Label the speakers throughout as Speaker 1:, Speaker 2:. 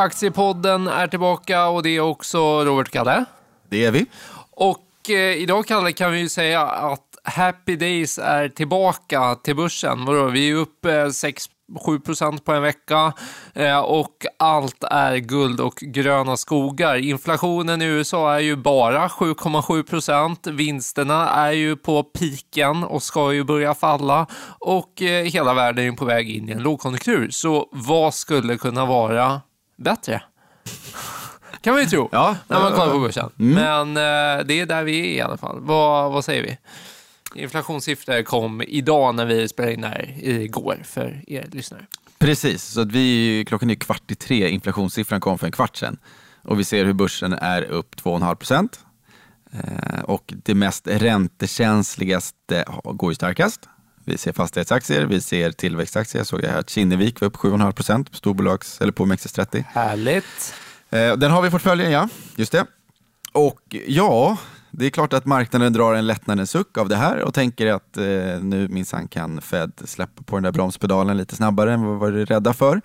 Speaker 1: Aktiepodden är tillbaka och det är också Robert Kalle.
Speaker 2: Det är vi.
Speaker 1: Och eh, idag, Kalle, kan vi ju säga att Happy Days är tillbaka till börsen. Vadå? Vi är uppe 6 7% på en vecka eh, och allt är guld och gröna skogar. Inflationen i USA är ju bara 7,7 procent. Vinsterna är ju på piken och ska ju börja falla och eh, hela världen är på väg in i en lågkonjunktur. Så vad skulle kunna vara bättre? kan man ju tro
Speaker 2: ja,
Speaker 1: när man kollar på börsen. Mm. Men eh, det är där vi är i alla fall. Vad, vad säger vi? Inflationssiffror kom idag när vi spelade in här igår för er lyssnare.
Speaker 2: Precis, så att vi, klockan är kvart i tre, inflationssiffran kom för en kvart sedan. Och vi ser hur börsen är upp 2,5 procent. Eh, och det mest räntekänsligaste går ju starkast. Vi ser fastighetsaktier, vi ser tillväxtaktier. Jag såg här att Kinnevik var upp 7,5 procent på storbolags, eller på OMXS30.
Speaker 1: Härligt.
Speaker 2: Eh, den har vi i portföljen, ja. Just det. Och ja, det är klart att marknaden drar en lättnadens suck av det här och tänker att eh, nu minsann kan Fed släppa på den där bromspedalen lite snabbare än vad vi var rädda för.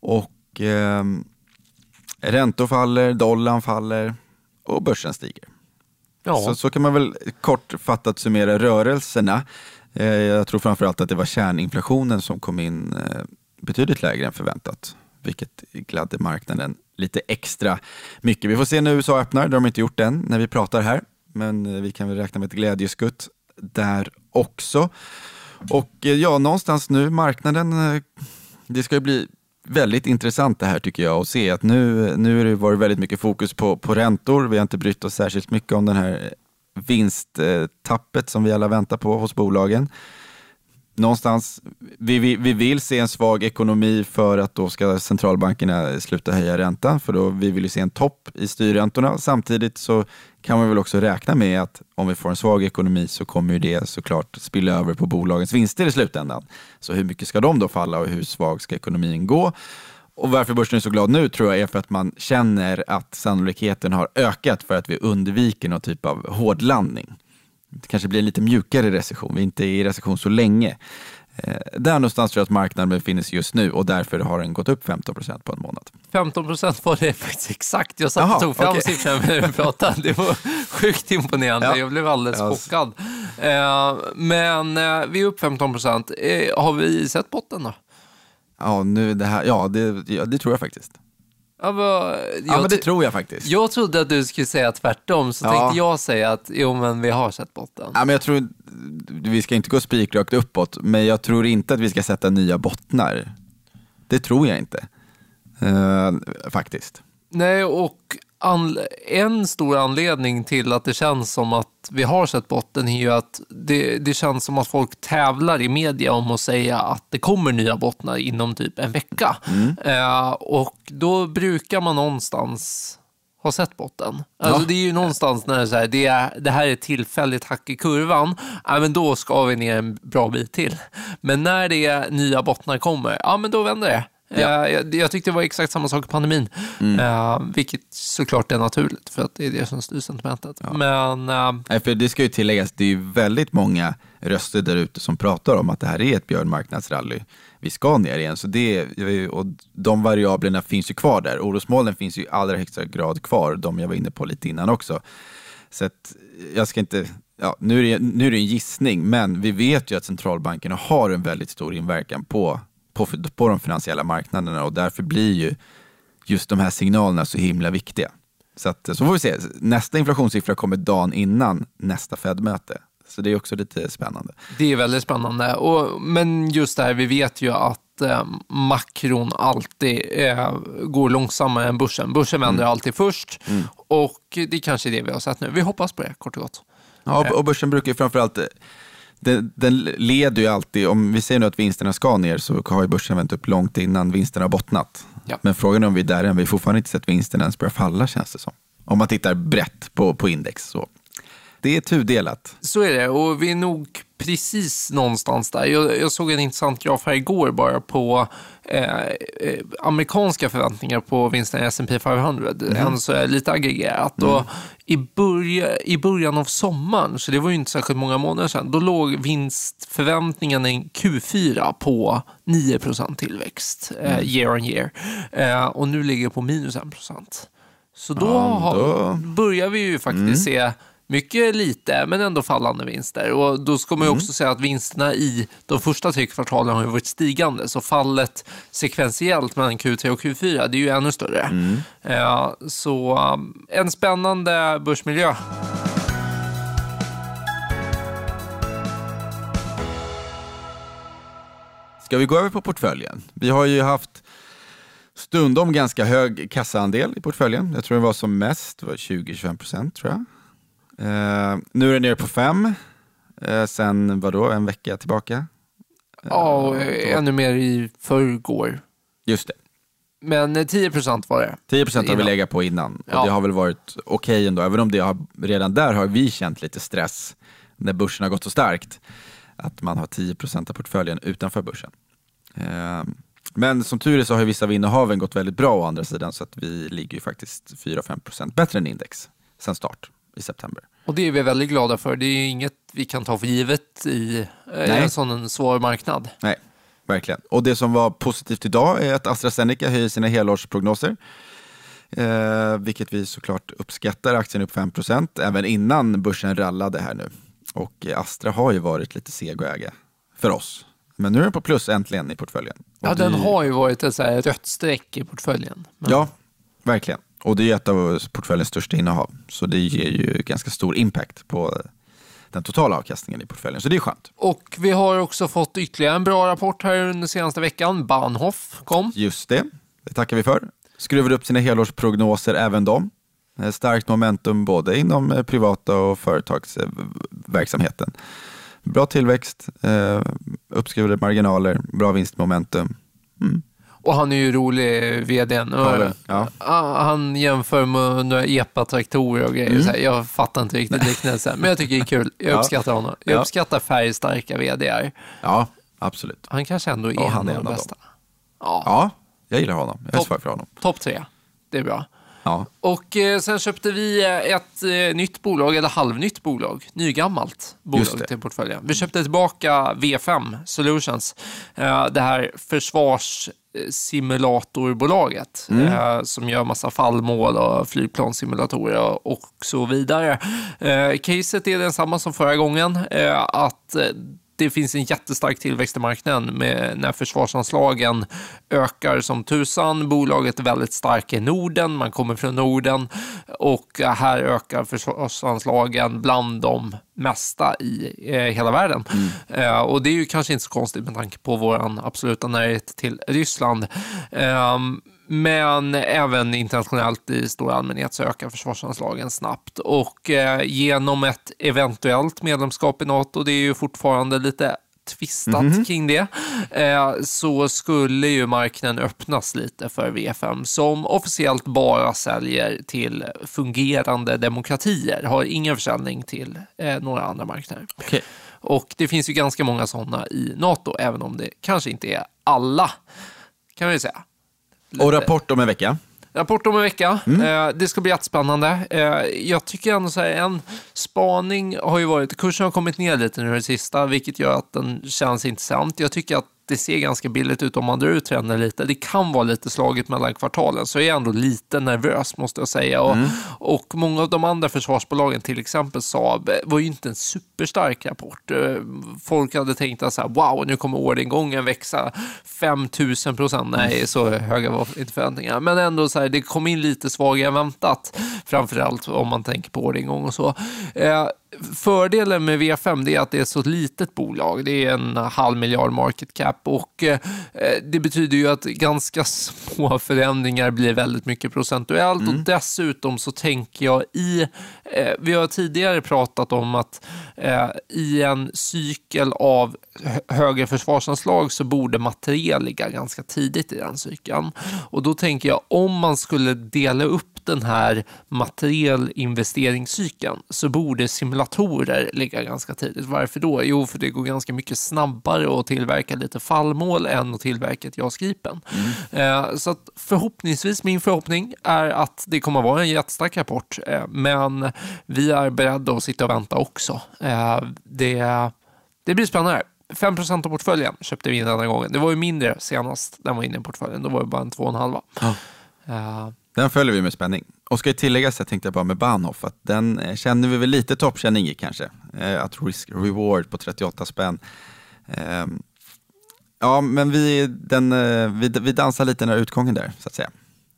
Speaker 2: Och eh, räntor faller, dollarn faller och börsen stiger. Ja. Så, så kan man väl kortfattat summera rörelserna. Eh, jag tror framförallt att det var kärninflationen som kom in eh, betydligt lägre än förväntat, vilket gladde marknaden lite extra mycket. Vi får se när USA öppnar, det har de inte gjort än när vi pratar här. Men eh, vi kan väl räkna med ett glädjeskutt där också. Och ja, någonstans nu, marknaden, det ska ju bli väldigt intressant det här tycker jag att se att nu, nu har det varit väldigt mycket fokus på, på räntor. Vi har inte brytt oss särskilt mycket om den här vinsttappet eh, som vi alla väntar på hos bolagen någonstans, vi, vi, vi vill se en svag ekonomi för att då ska centralbankerna sluta höja räntan, för då vi vill ju se en topp i styrräntorna. Samtidigt så kan man väl också räkna med att om vi får en svag ekonomi så kommer det såklart spilla över på bolagens vinster i slutändan. Så hur mycket ska de då falla och hur svag ska ekonomin gå? Och varför börsen är så glad nu tror jag är för att man känner att sannolikheten har ökat för att vi undviker någon typ av hårdlandning det kanske blir en lite mjukare recession. Vi är inte i recession så länge. Eh, där någonstans tror jag att marknaden befinner sig just nu och därför har den gått upp 15 procent på en månad.
Speaker 1: 15 procent var det faktiskt exakt. Jag satt och tog fram okay. siffrorna när du pratade. Det var sjukt imponerande. Ja. Jag blev alldeles ja. chockad. Eh, men eh, vi är upp 15 procent. Har vi sett botten då?
Speaker 2: Ja, nu det här, ja det, ja, det tror jag faktiskt.
Speaker 1: Ja, men,
Speaker 2: ja, men det tror jag faktiskt.
Speaker 1: Jag trodde att du skulle säga tvärtom, så ja. tänkte jag säga att jo, men vi har sett botten.
Speaker 2: Ja, men jag tror, vi ska inte gå spikrakt uppåt, men jag tror inte att vi ska sätta nya bottnar. Det tror jag inte, uh, faktiskt.
Speaker 1: Nej, och en stor anledning till att det känns som att vi har sett botten är ju att det, det känns som att folk tävlar i media om att säga att det kommer nya bottnar inom typ en vecka. Mm. Eh, och då brukar man någonstans ha sett botten. Alltså ja. Det är ju någonstans när det, är så här, det, är, det här är tillfälligt hack i kurvan, ja, men då ska vi ner en bra bit till. Men när det nya bottnar kommer, ja men då vänder det. Ja. Jag, jag tyckte det var exakt samma sak i pandemin, mm. uh, vilket såklart är naturligt för att det är det som styr sentimentet. Ja. Men, uh,
Speaker 2: Nej, för det ska ju tilläggas, det är ju väldigt många röster där ute som pratar om att det här är ett björnmarknadsrally. Vi ska ner igen, så det, och de variablerna finns ju kvar där. Orosmolnen finns ju i allra högsta grad kvar, de jag var inne på lite innan också. Så att jag ska inte ja, nu, är det, nu är det en gissning, men vi vet ju att centralbankerna har en väldigt stor inverkan på på, på de finansiella marknaderna och därför blir ju just de här signalerna så himla viktiga. Så, att, så får vi se. Nästa inflationssiffra kommer dagen innan nästa Fed-möte. Så det är också lite spännande.
Speaker 1: Det är väldigt spännande. Och, men just det här, vi vet ju att eh, makron alltid eh, går långsammare än börsen. Börsen vänder mm. alltid först mm. och det är kanske är det vi har sett nu. Vi hoppas på det, kort och gott.
Speaker 2: Ja, och börsen brukar ju framförallt den, den, leder ju alltid, om vi säger nu att vinsterna ska ner så har ju börsen vänt upp långt innan vinsterna har bottnat. Ja. Men frågan är om vi är där än, vi har fortfarande inte sett vinsterna ens börja falla känns det som. Om man tittar brett på, på index. Så. Det är tudelat.
Speaker 1: Så är det och vi är nog precis någonstans där. Jag, jag såg en intressant graf här igår bara på eh, eh amerikanska förväntningar på vinsten i S&P 500. Mm. Än så är lite aggregerat. Mm. Och i, börja, I början av sommaren, så det var ju inte särskilt många månader sedan, då låg vinstförväntningen i Q4 på 9% tillväxt eh, mm. year on year. Eh, och nu ligger det på minus 1% Så då, ja, då... Har, börjar vi ju faktiskt mm. se mycket lite, men ändå fallande vinster. Och då ska man ju mm. också säga att vinsterna i de första tre kvartalen har varit stigande, så fallet sekventiellt mellan Q3 och Q4 det är ju ännu större. Mm. Ja, så um, en spännande börsmiljö.
Speaker 2: Ska vi gå över på portföljen? Vi har ju haft stundom ganska hög kassaandel i portföljen. Jag tror det var som mest 20-25 procent tror jag. Uh, nu är det nere på fem. Uh, sen vadå, en vecka tillbaka?
Speaker 1: Ja, och uh, ännu mer i förrgår.
Speaker 2: Just det.
Speaker 1: Men 10 procent var det.
Speaker 2: 10 procent har vi legat på innan. Och ja. det har väl varit okej okay ändå, även om det har, redan där har vi känt lite stress när börsen har gått så starkt. Att man har 10 procent av portföljen utanför börsen. Men som tur är så har vissa av innehaven gått väldigt bra å andra sidan så att vi ligger ju faktiskt 4-5 procent bättre än index sen start i september.
Speaker 1: Och det är vi väldigt glada för. Det är inget vi kan ta för givet i eh, en sån svår marknad.
Speaker 2: Nej, verkligen. Och det som var positivt idag är att AstraZeneca höjer sina helårsprognoser. Eh, vilket vi såklart uppskattar. Aktien upp 5% även innan börsen rallade här nu. Och Astra har ju varit lite seg att äga för oss. Men nu är den på plus äntligen i portföljen.
Speaker 1: Och ja, den har ju varit ett så här rött streck i portföljen.
Speaker 2: Men... Ja, verkligen. Och det är ett av portföljens största innehav. Så det ger ju ganska stor impact på den totala avkastningen i portföljen. Så det är skönt.
Speaker 1: Och vi har också fått ytterligare en bra rapport här under senaste veckan. Bahnhof kom.
Speaker 2: Just det, det tackar vi för. Skruvade upp sina helårsprognoser även de. Starkt momentum både inom eh, privata och företagsverksamheten. Bra tillväxt, eh, uppskruvade marginaler, bra vinstmomentum. Mm.
Speaker 1: Och han är ju rolig, vdn. Ja. Han jämför med några EPA-traktorer och grejer. Mm. Här, jag fattar inte riktigt liknelsen, men jag tycker det är kul. Jag uppskattar honom. Jag uppskattar färgstarka vdar.
Speaker 2: Ja, absolut.
Speaker 1: Han kanske ändå är ja, en av de bästa.
Speaker 2: Ja. ja, jag gillar honom. Jag är svag för honom.
Speaker 1: Topp tre, det är bra. Ja. Och eh, sen köpte vi eh, ett eh, nytt bolag, eller halvnytt bolag, nygammalt bolag till portföljen. Vi köpte tillbaka V5 Solutions, eh, det här försvarssimulatorbolaget mm. Eh, som gör massa fallmål och flygplanssimulatorer och så vidare. Eh, caset är densamma som förra gången, att det finns en jättestark tillväxt i marknaden med, när försvarsanslagen ökar som tusan. Bolaget är väldigt starka i Norden, man kommer från Norden och här ökar försvarsanslagen bland de mesta i eh, hela världen. Mm. Eh, och det är ju kanske inte så konstigt med tanke på vår absoluta närhet till Ryssland. Eh, men även internationellt i stor allmänhet så ökar försvarsanslagen snabbt. Och eh, genom ett eventuellt medlemskap i NATO, det är ju fortfarande lite tvistat mm -hmm. kring det, eh, så skulle ju marknaden öppnas lite för V5 som officiellt bara säljer till fungerande demokratier, har ingen försäljning till eh, några andra marknader. Okay. Och det finns ju ganska många sådana i NATO, även om det kanske inte är alla, kan vi säga.
Speaker 2: Och rapport om en vecka.
Speaker 1: Rapport om en vecka. Mm. Eh, det ska bli jättespännande. Eh, jag tycker ändå så här, en spaning har ju varit, kursen har kommit ner lite nu det sista, vilket gör att den känns intressant. Jag tycker att det ser ganska billigt ut om man drar ut trenden lite. Det kan vara lite slaget mellan kvartalen, så jag är ändå lite nervös måste jag säga. Och, mm. och många av de andra försvarsbolagen, till exempel Saab, var ju inte en superstark rapport. Eh, folk hade tänkt att så här, wow, nu kommer orderingången växa 5000 procent. Nej, mm. så höga var inte förväntningarna. Men ändå, så här, det kom in lite svagare än väntat. Framförallt om man tänker på orderingång och så. Fördelen med V5 är att det är ett så litet bolag. Det är en halv miljard market cap och eh, det betyder ju att ganska små förändringar blir väldigt mycket procentuellt mm. och dessutom så tänker jag i, eh, vi har tidigare pratat om att eh, i en cykel av högre försvarsanslag så borde materiel ligga ganska tidigt i den cykeln. Och då tänker jag om man skulle dela upp den här materielinvesteringscykeln så borde simulatorer ligga ganska tidigt. Varför då? Jo, för det går ganska mycket snabbare att tillverka lite fallmål än att tillverka ett JAS Gripen. Mm. Så att förhoppningsvis, min förhoppning är att det kommer att vara en jättestark rapport, eh, men vi är beredda att sitta och vänta också. Eh, det, det blir spännande. 5% av portföljen köpte vi in denna gången. Det var ju mindre senast den var inne i portföljen. Då var det bara en 2,5. Ja.
Speaker 2: Uh, den följer vi med spänning. Och ska ju tilläggas, jag tänkte bara med Bahnhof, att den eh, känner vi väl lite toppkänning i kanske. Eh, att risk-reward på 38 spänn. Eh, ja, men vi, den, eh, vi, vi dansar lite när utgången där, så att säga.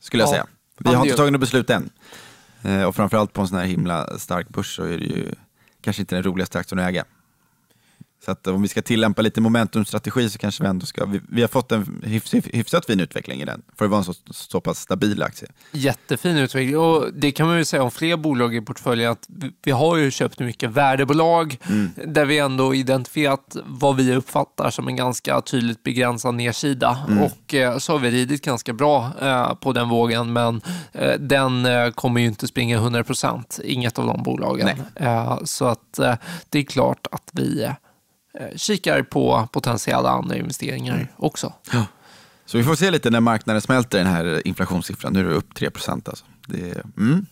Speaker 2: Skulle jag ja, säga. Vi har inte tagit något beslut än. Och framförallt på en sån här himla stark börs så är det ju kanske inte den roligaste aktien att äga. Så att om vi ska tillämpa lite momentumstrategi så kanske vi ändå ska... Vi, vi har fått en hyfs, hyfsat fin utveckling i den för att vara en så, så pass stabil aktie.
Speaker 1: Jättefin utveckling och det kan man ju säga om fler bolag i portföljen att vi har ju köpt mycket värdebolag mm. där vi ändå identifierat vad vi uppfattar som en ganska tydligt begränsad nedsida mm. och eh, så har vi ridit ganska bra eh, på den vågen men eh, den kommer ju inte springa 100 procent, inget av de bolagen. Eh, så att det är klart att vi kikar på potentiella andra investeringar mm. också. Ja.
Speaker 2: Så vi får se lite när marknaden smälter den här inflationssiffran. Nu är det upp 3 procent. Alltså. mm.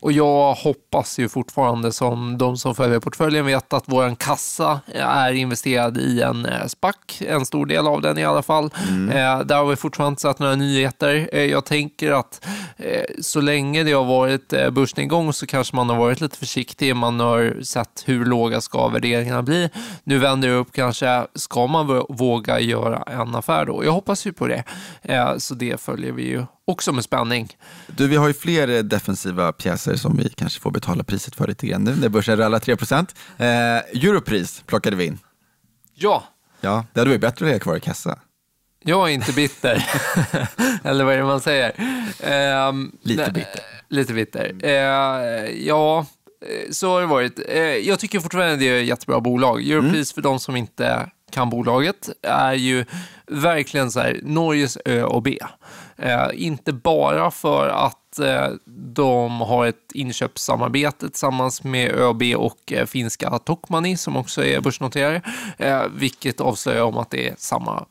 Speaker 1: Och jag hoppas ju fortfarande, som de som följer portföljen vet, att vår kassa är investerad i en eh, SPAC, en stor del av den i alla fall. Mm. Eh, där har vi fortfarande inte sett några nyheter. Eh, jag tänker att eh, så länge det har varit eh, börsnedgång så kanske man har varit lite försiktig. Man har sett hur låga ska värderingarna bli. Nu vänder det upp kanske. Ska man våga göra en affär då? Jag hoppas ju på det. Eh, så det följer vi ju också med spänning.
Speaker 2: Du, vi har ju fler defensiva pjäser som vi kanske får betala priset för lite grann nu när börsen rallar 3 eh, Europris plockade vi in.
Speaker 1: Ja.
Speaker 2: Ja, det hade varit bättre att ha kvar i kassa.
Speaker 1: Jag är inte bitter. Eller vad är det man säger?
Speaker 2: Eh, lite bitter.
Speaker 1: Lite bitter. Eh, ja, eh, så har det varit. Eh, jag tycker fortfarande det är ett jättebra bolag. Europris, mm. för de som inte kan bolaget, är ju verkligen så här, Norges Ö och B. Eh, inte bara för att eh, de har ett inköpssamarbete tillsammans med ÖB och eh, finska Tokmanni som också är börsnoterade, eh, vilket avslöjar om att det är samma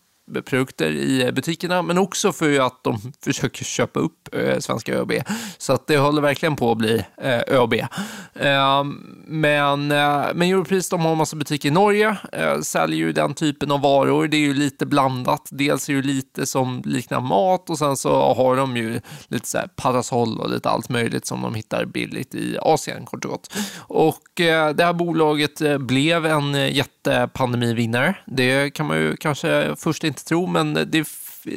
Speaker 1: produkter i butikerna, men också för att de försöker köpa upp eh, svenska ÖB. Så att det håller verkligen på att bli eh, ÖB. Ehm, men, eh, men Europris de har en massa butiker i Norge, säljer ju den typen av varor. Det är ju lite blandat. Dels är det lite som liknar mat och sen så har de ju lite så här parasoll och lite allt möjligt som de hittar billigt i Asien kort och gott. Och det här bolaget blev en jätte Eh, pandemivinnare. Det kan man ju kanske först inte tro, men det,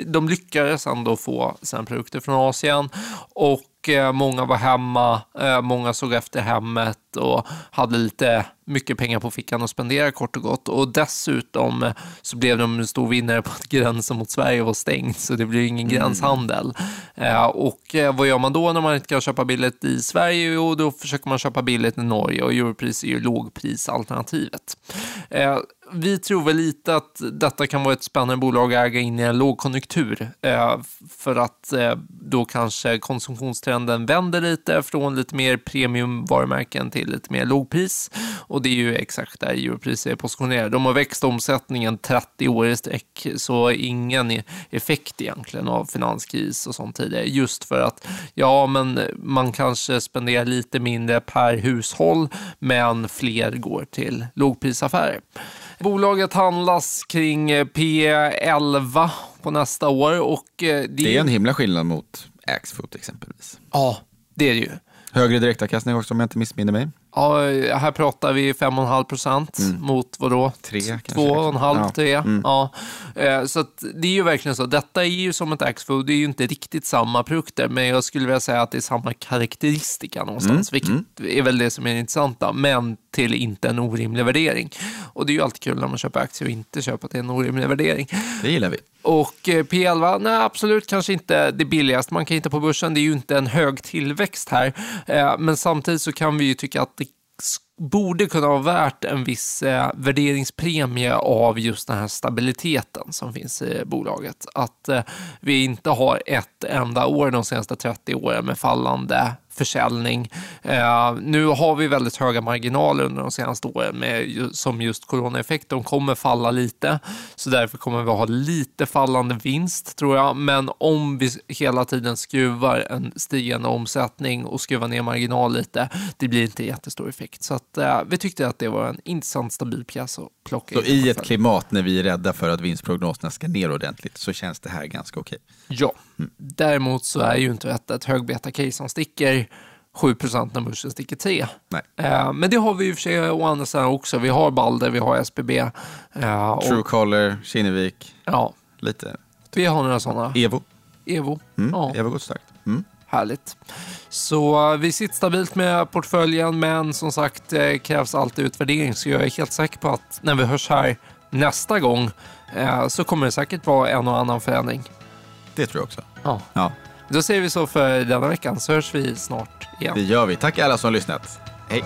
Speaker 1: de lyckades ändå få sina produkter från Asien och eh, många var hemma, eh, många såg efter hemmet och hade lite mycket pengar på fickan att spendera kort och gott. Och dessutom eh, så blev de en stor vinnare på att gränsen mot Sverige var stängd, så det blir ingen mm. gränshandel. Och vad gör man då när man inte kan köpa billigt i Sverige? Jo, då försöker man köpa billigt i Norge och Europris är ju lågprisalternativet vi tror väl lite att detta kan vara ett spännande bolag att äga in i en lågkonjunktur. Eh, för att eh, då kanske konsumtionstrenden vänder lite från lite mer premiumvarumärken till lite mer lågpris. Och det är ju exakt där Europris är positionerade. De har växt omsättningen 30 år i sträck, så ingen e-, effekt egentligen av finanskris och sånt tidigare. Just för att, ja, men man kanske spenderar lite mindre per hushåll, men fler går till lågprisaffärer. Bolaget handlas kring eh, P11 på nästa år. Och eh, det,
Speaker 2: det är en himla skillnad mot Axfood exempelvis.
Speaker 1: Ja, det är det ju.
Speaker 2: Högre direktavkastning också om jag inte missminner mig.
Speaker 1: Ja, här pratar vi 5,5 procent mm. mot vadå?
Speaker 2: 3
Speaker 1: 2,5, 3. Ja. Mm. ja. Eh, så det är ju verkligen så. Detta är ju som ett Axfood, det är ju inte riktigt samma produkter, men jag skulle vilja säga att det är samma karaktäristika någonstans, mm. vilket mm. är väl det som är intressanta, men till inte en orimlig värdering. Och det är ju alltid kul när man köper aktier och inte köper till en orimlig värdering.
Speaker 2: Det gillar vi.
Speaker 1: Och eh, P11, nej absolut kanske inte det billigaste man kan hitta på börsen. Det är ju inte en hög tillväxt här. Eh, men samtidigt så kan vi ju tycka att det borde kunna vara värt en viss eh, värderingspremie av just den här stabiliteten som finns i bolaget. Att eh, vi inte har ett enda år de senaste 30 åren med fallande försäljning. Eh, nu har vi väldigt höga marginaler under de senaste åren med, som just coronaeffekt. De kommer falla lite, så därför kommer vi ha lite fallande vinst tror jag. Men om vi hela tiden skruvar en stigande omsättning och skruvar ner marginal lite, det blir inte jättestor effekt. Så att, eh, vi tyckte att det var en intressant stabil pjäs att plocka
Speaker 2: Så i ett klimat när vi är rädda för att vinstprognoserna ska ner ordentligt så känns det här ganska okej?
Speaker 1: Ja, mm. däremot så är ju inte detta ett högbeta-case som sticker 7% när börsen sticker 3.
Speaker 2: Nej.
Speaker 1: Eh, men det har vi ju för sig å andra sidan också. Vi har Balder, vi har SBB.
Speaker 2: Eh, Truecaller, Kinnevik.
Speaker 1: Ja.
Speaker 2: Lite.
Speaker 1: Vi har några sådana.
Speaker 2: Evo.
Speaker 1: Evo.
Speaker 2: Mm. Ja. Evo gått starkt. Mm.
Speaker 1: Härligt. Så eh, vi sitter stabilt med portföljen, men som sagt eh, krävs alltid utvärdering. Så jag är helt säker på att när vi hörs här nästa gång eh, så kommer det säkert vara en och annan förändring.
Speaker 2: Det tror jag också.
Speaker 1: Ja.
Speaker 2: ja.
Speaker 1: Då säger vi så för denna veckan, så hörs vi snart igen.
Speaker 2: Det gör vi. Tack alla som har lyssnat. Hej!